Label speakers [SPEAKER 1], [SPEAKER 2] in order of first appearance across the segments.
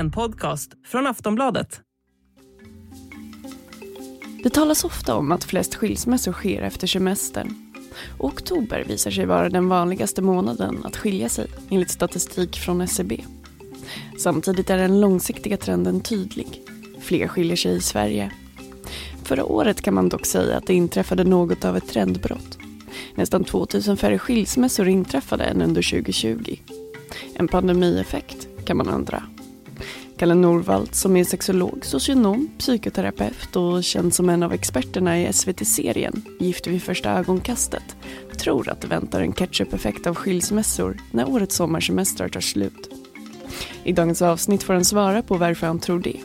[SPEAKER 1] en podcast från Aftonbladet.
[SPEAKER 2] Det talas ofta om att flest skilsmässor sker efter semestern. Oktober visar sig vara den vanligaste månaden att skilja sig enligt statistik från SCB. Samtidigt är den långsiktiga trenden tydlig. Fler skiljer sig i Sverige. Förra året kan man dock säga att det inträffade något av ett trendbrott. Nästan 2000 färre skilsmässor inträffade än under 2020. En pandemieffekt, kan man undra. Kalle Norvald som är sexolog, socionom, psykoterapeut och känd som en av experterna i SVT-serien Gift vid första ögonkastet tror att det väntar en catch-up-effekt av skilsmässor när årets sommarsemestrar tar slut. I dagens avsnitt får han svara på varför han tror det.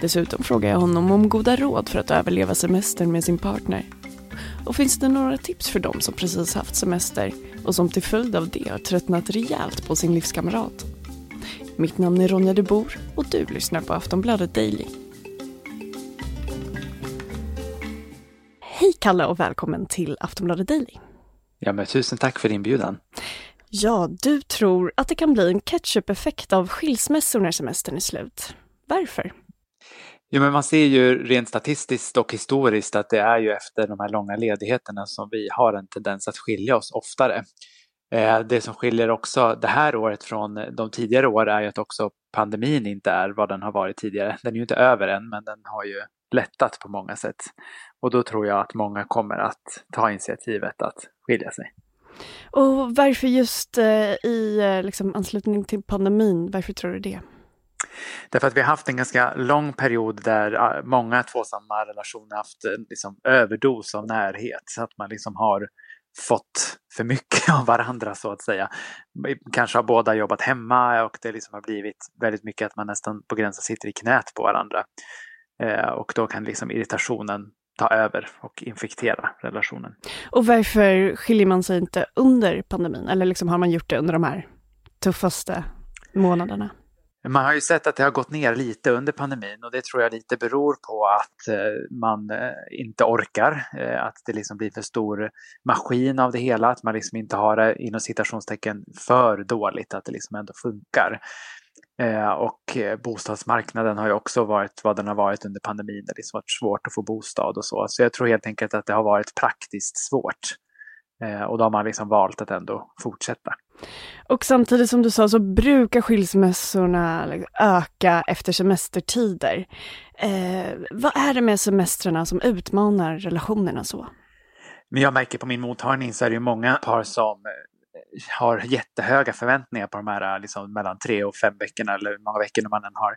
[SPEAKER 2] Dessutom frågar jag honom om goda råd för att överleva semestern med sin partner. Och finns det några tips för dem som precis haft semester och som till följd av det har tröttnat rejält på sin livskamrat? Mitt namn är Ronja de Bor och du lyssnar på Aftonbladet Daily. Hej Kalle och välkommen till Aftonbladet Daily.
[SPEAKER 3] Ja, men tusen tack för inbjudan.
[SPEAKER 2] Ja, du tror att det kan bli en catch-up-effekt av skilsmässor när semestern är slut. Varför?
[SPEAKER 3] Jo, men man ser ju rent statistiskt och historiskt att det är ju efter de här långa ledigheterna som vi har en tendens att skilja oss oftare. Eh, det som skiljer också det här året från de tidigare år är ju att också pandemin inte är vad den har varit tidigare. Den är ju inte över än, men den har ju lättat på många sätt. Och då tror jag att många kommer att ta initiativet att skilja sig.
[SPEAKER 2] Och varför just eh, i eh, liksom, anslutning till pandemin, varför tror du det?
[SPEAKER 3] Därför att vi har haft en ganska lång period där många tvåsamma relationer haft liksom, överdos av närhet. Så att man liksom har fått för mycket av varandra så att säga. Kanske har båda jobbat hemma och det liksom har blivit väldigt mycket att man nästan på gränsen sitter i knät på varandra. Eh, och då kan liksom irritationen ta över och infektera relationen.
[SPEAKER 2] Och varför skiljer man sig inte under pandemin? Eller liksom har man gjort det under de här tuffaste månaderna?
[SPEAKER 3] Man har ju sett att det har gått ner lite under pandemin och det tror jag lite beror på att eh, man eh, inte orkar, eh, att det liksom blir för stor maskin av det hela, att man liksom inte har det inom citationstecken för dåligt, att det liksom ändå funkar. Och bostadsmarknaden har ju också varit vad den har varit under pandemin, det har liksom varit svårt att få bostad och så. Så jag tror helt enkelt att det har varit praktiskt svårt. Och då har man liksom valt att ändå fortsätta.
[SPEAKER 2] Och samtidigt som du sa så brukar skilsmässorna öka efter semestertider. Eh, vad är det med semestrarna som utmanar relationerna så?
[SPEAKER 3] Men jag märker på min mottagning så är det ju många par som har jättehöga förväntningar på de här liksom, mellan tre och fem veckorna eller hur många veckor man än har.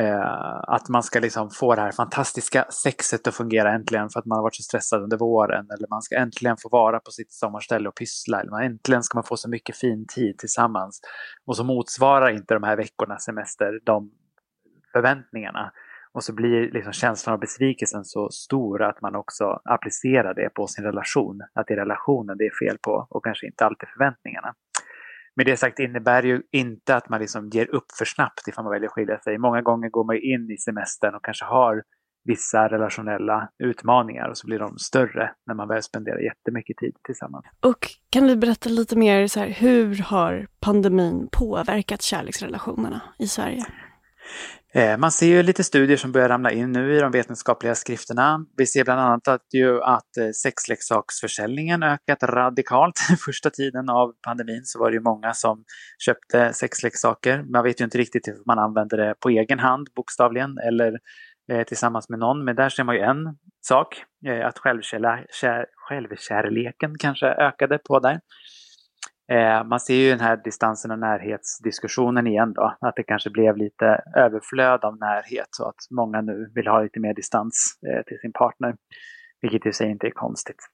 [SPEAKER 3] Eh, att man ska liksom få det här fantastiska sexet att fungera äntligen för att man har varit så stressad under våren. Eller man ska äntligen få vara på sitt sommarställe och pyssla. Eller man, äntligen ska man få så mycket fin tid tillsammans. Och så motsvarar inte de här veckornas semester de förväntningarna. Och så blir liksom känslan av besvikelsen så stor att man också applicerar det på sin relation. Att det är relationen det är fel på och kanske inte alltid förväntningarna. Med det sagt innebär det ju inte att man liksom ger upp för snabbt ifall man väljer att skilja sig. Många gånger går man in i semestern och kanske har vissa relationella utmaningar och så blir de större när man väl spenderar jättemycket tid tillsammans.
[SPEAKER 2] Och kan du berätta lite mer, så här, hur har pandemin påverkat kärleksrelationerna i Sverige?
[SPEAKER 3] Eh, man ser ju lite studier som börjar ramla in nu i de vetenskapliga skrifterna. Vi ser bland annat att, ju att eh, sexleksaksförsäljningen ökat radikalt. Första tiden av pandemin så var det ju många som köpte sexleksaker. Man vet ju inte riktigt om man använder det på egen hand bokstavligen eller eh, tillsammans med någon. Men där ser man ju en sak, att självkärleken kanske ökade på där. Eh, man ser ju den här distansen och närhetsdiskussionen igen då, att det kanske blev lite överflöd av närhet så att många nu vill ha lite mer distans eh, till sin partner, vilket i sig inte är konstigt.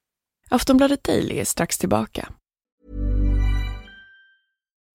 [SPEAKER 2] Aftonbladet Daily är strax tillbaka.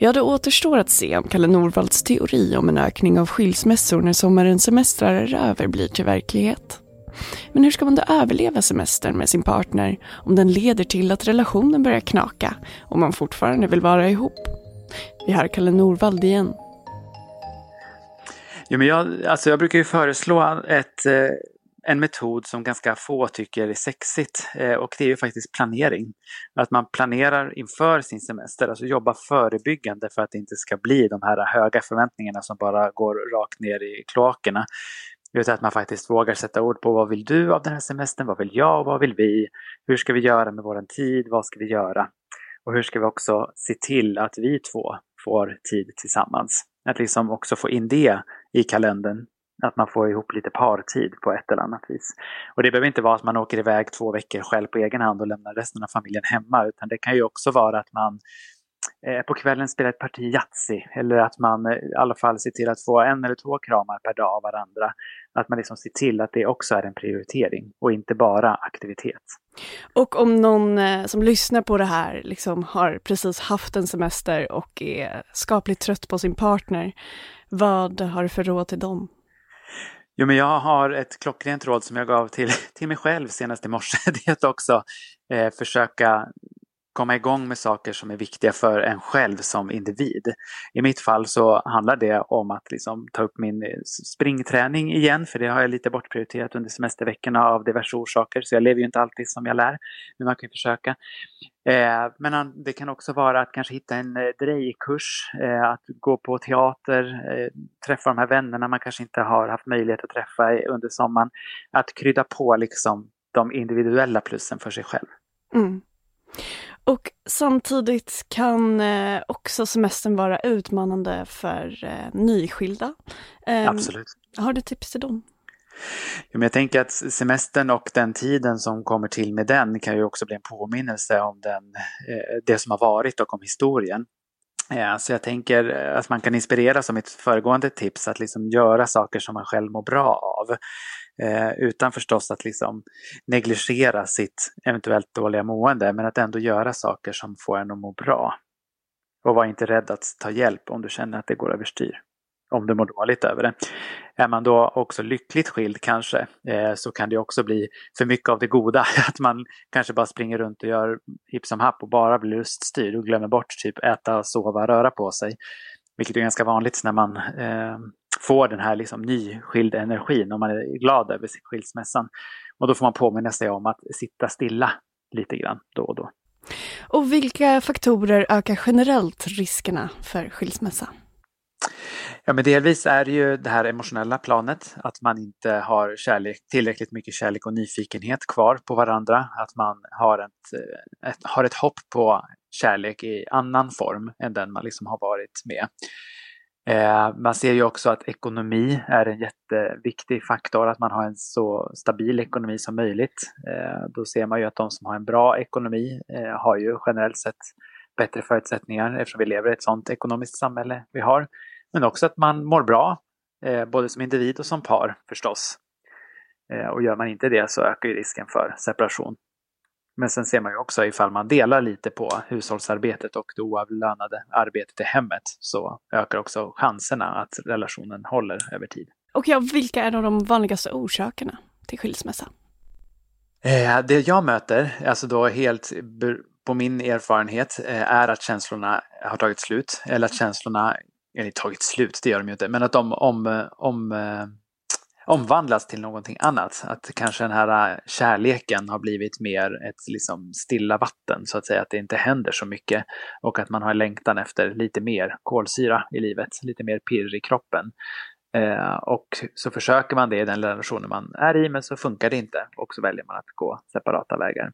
[SPEAKER 2] Ja, det återstår att se om Kalle Norvalds teori om en ökning av skilsmässor när sommarens semestrar är över blir till verklighet. Men hur ska man då överleva semestern med sin partner om den leder till att relationen börjar knaka och man fortfarande vill vara ihop? Vi har Kalle Norvald igen.
[SPEAKER 3] Jo, men jag, alltså jag brukar ju föreslå ett, eh, en metod som ganska få tycker är sexigt eh, och det är ju faktiskt planering. Att man planerar inför sin semester, alltså jobbar förebyggande för att det inte ska bli de här höga förväntningarna som bara går rakt ner i kloakerna. Utan att man faktiskt vågar sätta ord på vad vill du av den här semestern, vad vill jag och vad vill vi? Hur ska vi göra med vår tid, vad ska vi göra? Och hur ska vi också se till att vi två får tid tillsammans? Att liksom också få in det i kalendern att man får ihop lite partid på ett eller annat vis. Och det behöver inte vara att man åker iväg två veckor själv på egen hand och lämnar resten av familjen hemma, utan det kan ju också vara att man eh, på kvällen spelar ett parti Yatzy eller att man eh, i alla fall ser till att få en eller två kramar per dag av varandra. Att man liksom ser till att det också är en prioritering och inte bara aktivitet.
[SPEAKER 2] Och om någon eh, som lyssnar på det här liksom har precis haft en semester och är skapligt trött på sin partner, vad har du för råd till dem?
[SPEAKER 3] Jo, men jag har ett klockrent råd som jag gav till, till mig själv senast i morse. Det är att också eh, försöka komma igång med saker som är viktiga för en själv som individ. I mitt fall så handlar det om att liksom ta upp min eh, springträning igen, för det har jag lite bortprioriterat under semesterveckorna av diverse orsaker, så jag lever ju inte alltid som jag lär, men man kan ju försöka. Eh, men det kan också vara att kanske hitta en eh, drejkurs, eh, att gå på teater, eh, träffa de här vännerna man kanske inte har haft möjlighet att träffa under sommaren. Att krydda på liksom de individuella plussen för sig själv.
[SPEAKER 2] Mm. Och samtidigt kan eh, också semestern vara utmanande för eh, nyskilda.
[SPEAKER 3] Eh, Absolut.
[SPEAKER 2] Har du tips till dem?
[SPEAKER 3] Jo, men jag tänker att semestern och den tiden som kommer till med den kan ju också bli en påminnelse om den, eh, det som har varit och om historien. Så jag tänker att man kan inspireras som mitt föregående tips att liksom göra saker som man själv mår bra av. Eh, utan förstås att liksom negligera sitt eventuellt dåliga mående, men att ändå göra saker som får en att må bra. Och var inte rädd att ta hjälp om du känner att det går överstyr. Om du mår dåligt över det. Är man då också lyckligt skild kanske, eh, så kan det också bli för mycket av det goda. Att man kanske bara springer runt och gör hipp som happ och bara blir luststyrd och glömmer bort typ äta, sova, röra på sig. Vilket är ganska vanligt när man eh, får den här liksom nyskilda energin om man är glad över skilsmässan. Och då får man påminna sig om att sitta stilla lite grann då och då.
[SPEAKER 2] Och vilka faktorer ökar generellt riskerna för skilsmässa?
[SPEAKER 3] Ja, men delvis är det ju det här emotionella planet, att man inte har kärlek, tillräckligt mycket kärlek och nyfikenhet kvar på varandra, att man har ett, ett, har ett hopp på kärlek i annan form än den man liksom har varit med. Eh, man ser ju också att ekonomi är en jätteviktig faktor, att man har en så stabil ekonomi som möjligt. Eh, då ser man ju att de som har en bra ekonomi eh, har ju generellt sett bättre förutsättningar eftersom vi lever i ett sådant ekonomiskt samhälle vi har. Men också att man mår bra, eh, både som individ och som par förstås. Eh, och gör man inte det så ökar ju risken för separation. Men sen ser man ju också ifall man delar lite på hushållsarbetet och det oavlönade arbetet i hemmet så ökar också chanserna att relationen håller över tid.
[SPEAKER 2] Och ja, vilka är då de vanligaste orsakerna till skilsmässa?
[SPEAKER 3] Eh, det jag möter, alltså då helt på min erfarenhet, eh, är att känslorna har tagit slut. Eller att känslorna, eller tagit slut, det gör de ju inte, men att de om, om eh, omvandlas till någonting annat. Att kanske den här äh, kärleken har blivit mer ett liksom stilla vatten så att säga, att det inte händer så mycket och att man har längtan efter lite mer kolsyra i livet, lite mer pirr i kroppen. Eh, och så försöker man det i den relationen man är i men så funkar det inte och så väljer man att gå separata vägar.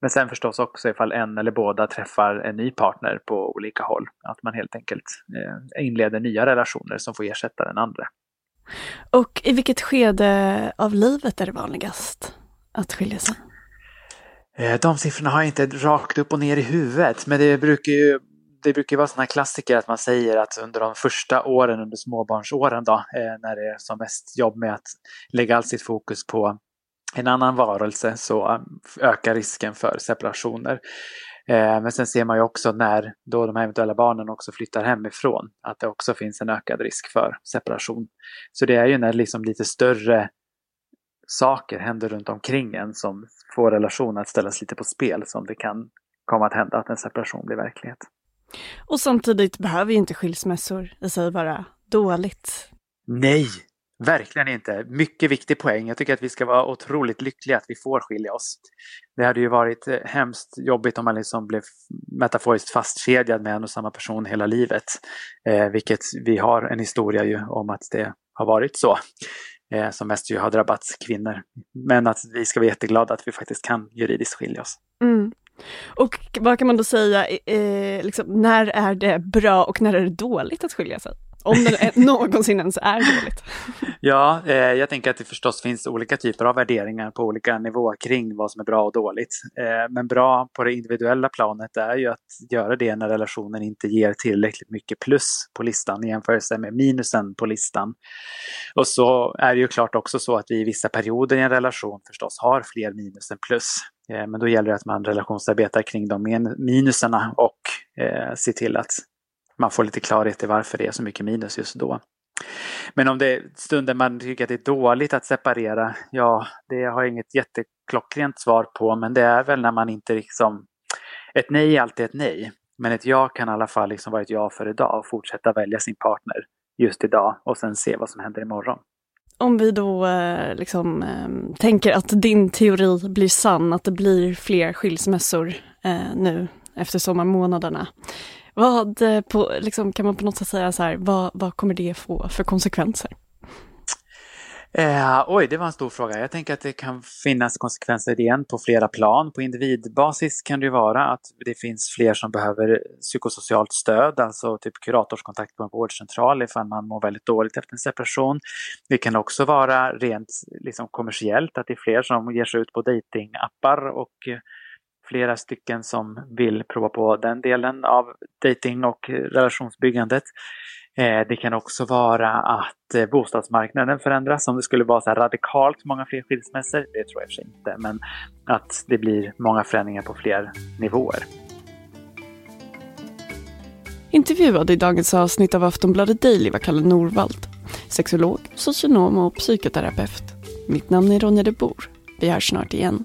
[SPEAKER 3] Men sen förstås också ifall en eller båda träffar en ny partner på olika håll. Att man helt enkelt eh, inleder nya relationer som får ersätta den andra.
[SPEAKER 2] Och i vilket skede av livet är det vanligast att skilja sig?
[SPEAKER 3] Eh, de siffrorna har jag inte rakt upp och ner i huvudet, men det brukar ju det brukar vara sådana klassiker att man säger att under de första åren, under småbarnsåren då, eh, när det är som mest jobb med att lägga allt sitt fokus på en annan varelse så eh, ökar risken för separationer. Eh, men sen ser man ju också när då de här eventuella barnen också flyttar hemifrån att det också finns en ökad risk för separation. Så det är ju när liksom lite större saker händer runt omkring en som får relationen att ställas lite på spel som det kan komma att hända att en separation blir verklighet.
[SPEAKER 2] Och samtidigt behöver ju inte skilsmässor i sig vara dåligt.
[SPEAKER 3] Nej, verkligen inte. Mycket viktig poäng. Jag tycker att vi ska vara otroligt lyckliga att vi får skilja oss. Det hade ju varit eh, hemskt jobbigt om man liksom blev metaforiskt fastkedjad med en och samma person hela livet. Eh, vilket vi har en historia ju om att det har varit så. Eh, som mest ju har drabbats kvinnor. Men att vi ska vara jätteglada att vi faktiskt kan juridiskt skilja oss.
[SPEAKER 2] Mm. Och vad kan man då säga, eh, liksom, när är det bra och när är det dåligt att skilja sig? Om det någonsin ens är dåligt.
[SPEAKER 3] Ja, eh, jag tänker att det förstås finns olika typer av värderingar på olika nivåer kring vad som är bra och dåligt. Eh, men bra på det individuella planet är ju att göra det när relationen inte ger tillräckligt mycket plus på listan i jämförelse med minusen på listan. Och så är det ju klart också så att vi i vissa perioder i en relation förstås har fler minus än plus. Eh, men då gäller det att man relationsarbetar kring de minuserna och eh, ser till att man får lite klarhet i varför det är så mycket minus just då. Men om det är stunder man tycker att det är dåligt att separera, ja, det har jag inget jätteklockrent svar på, men det är väl när man inte liksom... Ett nej är alltid ett nej, men ett ja kan i alla fall liksom vara ett ja för idag och fortsätta välja sin partner just idag och sen se vad som händer imorgon.
[SPEAKER 2] Om vi då eh, liksom ehm, tänker att din teori blir sann, att det blir fler skilsmässor eh, nu efter sommarmånaderna. Vad, eh, på, liksom, kan man på något sätt säga så här, vad, vad kommer det få för konsekvenser?
[SPEAKER 3] Eh, oj, det var en stor fråga. Jag tänker att det kan finnas konsekvenser igen på flera plan. På individbasis kan det ju vara att det finns fler som behöver psykosocialt stöd, alltså typ kuratorskontakt på en vårdcentral ifall man mår väldigt dåligt efter en separation. Det kan också vara rent liksom, kommersiellt, att det är fler som ger sig ut på datingappar och eh, flera stycken som vill prova på den delen av dating och relationsbyggandet. Eh, det kan också vara att eh, bostadsmarknaden förändras, om det skulle vara så radikalt många fler skilsmässor, det tror jag i och för sig inte, men att det blir många förändringar på fler nivåer.
[SPEAKER 2] Intervjuad i dagens avsnitt av Aftonbladet Daily var Kalle Norvald, sexolog, socionom och psykoterapeut. Mitt namn är Ronja de Bor. Vi hörs snart igen.